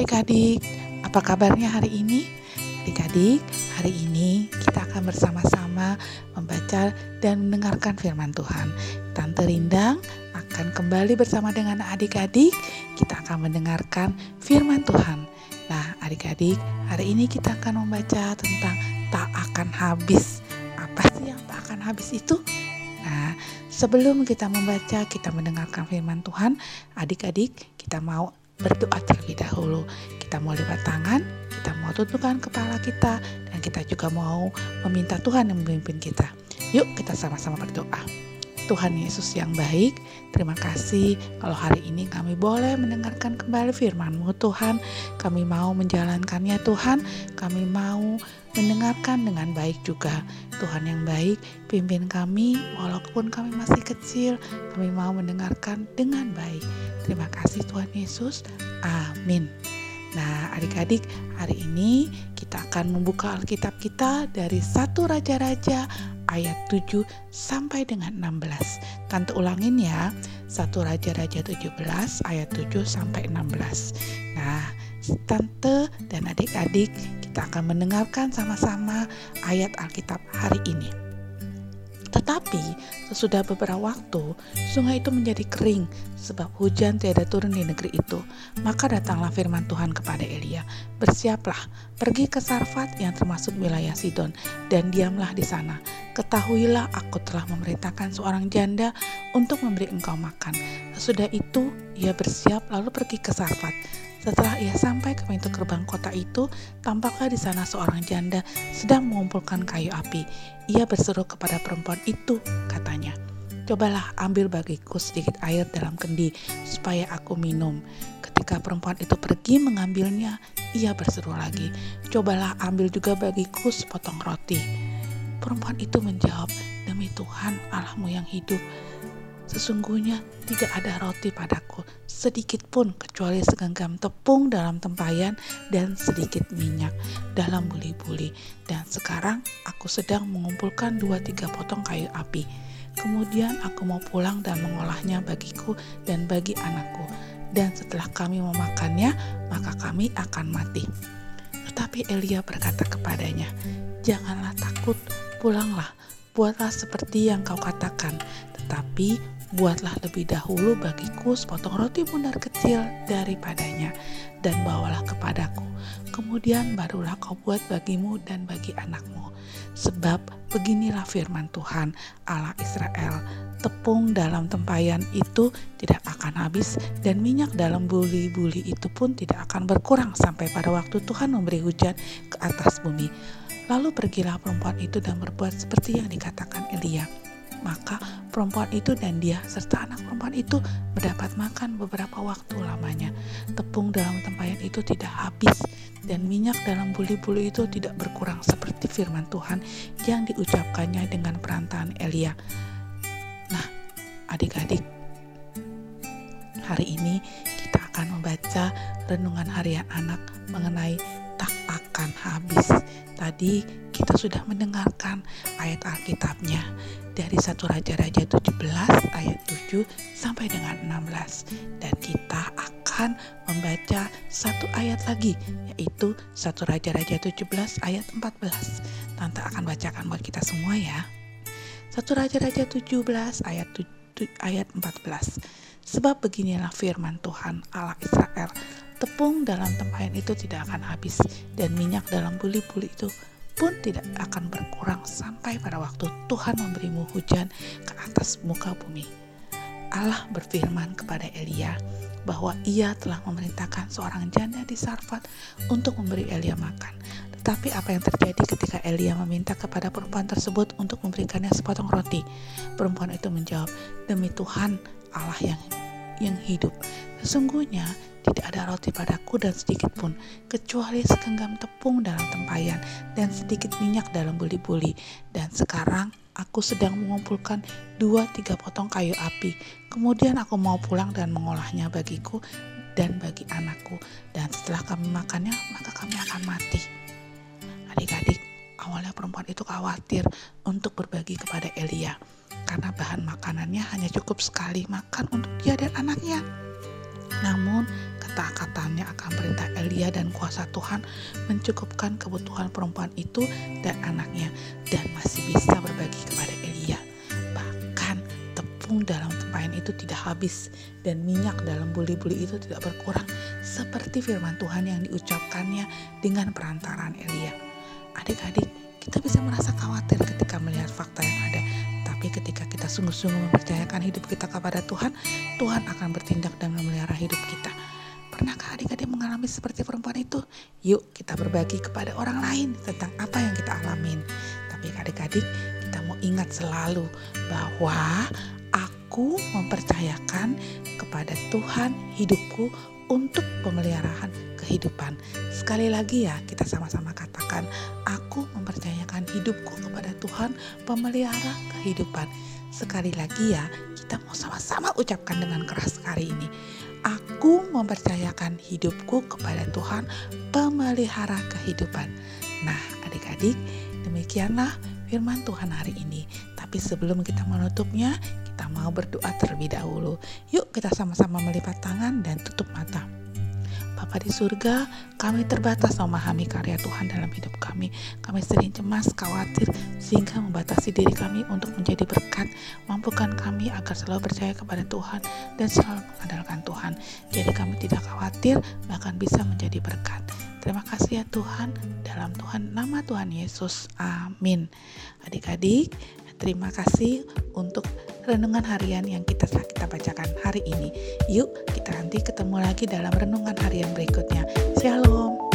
adik-adik, apa kabarnya hari ini? Adik-adik, hari ini kita akan bersama-sama membaca dan mendengarkan firman Tuhan. Tante Rindang akan kembali bersama dengan adik-adik, kita akan mendengarkan firman Tuhan. Nah, adik-adik, hari ini kita akan membaca tentang tak akan habis. Apa sih yang tak akan habis itu? Nah, sebelum kita membaca, kita mendengarkan firman Tuhan, adik-adik, kita mau berdoa terlebih dahulu. Kita mau lipat tangan, kita mau tundukkan kepala kita, dan kita juga mau meminta Tuhan yang memimpin kita. Yuk kita sama-sama berdoa. Tuhan Yesus yang baik, terima kasih kalau hari ini kami boleh mendengarkan kembali firman-Mu Tuhan. Kami mau menjalankannya Tuhan, kami mau mendengarkan dengan baik juga. Tuhan yang baik, pimpin kami walaupun kami masih kecil, kami mau mendengarkan dengan baik. Terima kasih Tuhan Yesus. Amin. Nah, adik-adik, hari ini kita akan membuka Alkitab kita dari satu Raja-Raja ayat 7 sampai dengan 16. Tante ulangin ya. Satu Raja-Raja 17 ayat 7 sampai 16. Nah, Tante dan adik-adik kita akan mendengarkan sama-sama ayat Alkitab hari ini. Tetapi sesudah beberapa waktu, sungai itu menjadi kering sebab hujan tiada turun di negeri itu. Maka datanglah firman Tuhan kepada Elia, "Bersiaplah, pergi ke Sarfat yang termasuk wilayah Sidon dan diamlah di sana. Ketahuilah aku telah memerintahkan seorang janda untuk memberi engkau makan." Sesudah itu, ia bersiap lalu pergi ke Sarfat. Setelah ia sampai ke pintu gerbang kota itu, tampaklah di sana seorang janda sedang mengumpulkan kayu api. Ia berseru kepada perempuan itu, katanya, Cobalah ambil bagiku sedikit air dalam kendi, supaya aku minum. Ketika perempuan itu pergi mengambilnya, ia berseru lagi, Cobalah ambil juga bagiku sepotong roti. Perempuan itu menjawab, Demi Tuhan Allahmu yang hidup, Sesungguhnya tidak ada roti padaku sedikit pun kecuali segenggam tepung dalam tempayan dan sedikit minyak dalam buli-buli. Dan sekarang aku sedang mengumpulkan dua tiga potong kayu api. Kemudian aku mau pulang dan mengolahnya bagiku dan bagi anakku. Dan setelah kami memakannya, maka kami akan mati. Tetapi Elia berkata kepadanya, Janganlah takut, pulanglah, buatlah seperti yang kau katakan. Tetapi buatlah lebih dahulu bagiku sepotong roti bundar kecil daripadanya, dan bawalah kepadaku. Kemudian barulah kau buat bagimu dan bagi anakmu. Sebab beginilah firman Tuhan Allah Israel, tepung dalam tempayan itu tidak akan habis dan minyak dalam buli-buli itu pun tidak akan berkurang sampai pada waktu Tuhan memberi hujan ke atas bumi. Lalu pergilah perempuan itu dan berbuat seperti yang dikatakan Elia maka perempuan itu dan dia serta anak perempuan itu mendapat makan beberapa waktu lamanya. Tepung dalam tempayan itu tidak habis dan minyak dalam buli-buli itu tidak berkurang seperti firman Tuhan yang diucapkannya dengan perantaraan Elia. Nah, adik-adik, hari ini kita akan membaca renungan harian anak mengenai tak akan habis. Tadi kita sudah mendengarkan ayat Alkitabnya dari satu Raja-Raja 17 ayat 7 sampai dengan 16 dan kita akan membaca satu ayat lagi yaitu satu Raja-Raja 17 ayat 14 Tante akan bacakan buat kita semua ya. Satu Raja-Raja 17 ayat 7, ayat 14 Sebab beginilah firman Tuhan Allah Israel Tepung dalam tempayan itu tidak akan habis dan minyak dalam buli-buli itu pun tidak akan berkurang sampai pada waktu Tuhan memberimu hujan ke atas muka bumi. Allah berfirman kepada Elia bahwa ia telah memerintahkan seorang janda di Sarfat untuk memberi Elia makan. Tetapi apa yang terjadi ketika Elia meminta kepada perempuan tersebut untuk memberikannya sepotong roti? Perempuan itu menjawab, "Demi Tuhan Allah yang yang hidup, sesungguhnya tidak ada roti padaku dan sedikit pun, kecuali segenggam tepung dalam tempayan dan sedikit minyak dalam buli-buli. Dan sekarang aku sedang mengumpulkan dua tiga potong kayu api. Kemudian aku mau pulang dan mengolahnya bagiku dan bagi anakku. Dan setelah kami makannya, maka kami akan mati. Adik-adik, awalnya perempuan itu khawatir untuk berbagi kepada Elia. Karena bahan makanannya hanya cukup sekali makan untuk dia dan anaknya. Namun ketaatannya akan perintah Elia dan kuasa Tuhan mencukupkan kebutuhan perempuan itu dan anaknya dan masih bisa berbagi kepada Elia. Bahkan tepung dalam tempayan itu tidak habis dan minyak dalam buli-buli itu tidak berkurang seperti firman Tuhan yang diucapkannya dengan perantaran Elia. Adik-adik, kita bisa merasa khawatir ketika sungguh-sungguh mempercayakan hidup kita kepada Tuhan, Tuhan akan bertindak dan memelihara hidup kita. Pernahkah adik-adik mengalami seperti perempuan itu? Yuk kita berbagi kepada orang lain tentang apa yang kita alamin. Tapi adik-adik kita mau ingat selalu bahwa aku mempercayakan kepada Tuhan hidupku untuk pemeliharaan kehidupan. Sekali lagi ya kita sama-sama katakan, aku mempercayakan hidupku kepada Tuhan pemelihara kehidupan. Sekali lagi ya, kita mau sama-sama ucapkan dengan keras hari ini. Aku mempercayakan hidupku kepada Tuhan, pemelihara kehidupan. Nah, adik-adik, demikianlah firman Tuhan hari ini. Tapi sebelum kita menutupnya, kita mau berdoa terlebih dahulu. Yuk, kita sama-sama melipat tangan dan tutup mata. Bapa di surga, kami terbatas memahami karya Tuhan dalam hidup kami. Kami sering cemas, khawatir, sehingga membatasi diri kami untuk menjadi berkat. Mampukan kami agar selalu percaya kepada Tuhan dan selalu mengandalkan Tuhan. Jadi kami tidak khawatir, bahkan bisa menjadi berkat. Terima kasih ya Tuhan, dalam Tuhan nama Tuhan Yesus. Amin. Adik-adik, terima kasih untuk renungan harian yang kita kita bacakan hari ini. Yuk, nanti ketemu lagi dalam renungan harian berikutnya. Shalom.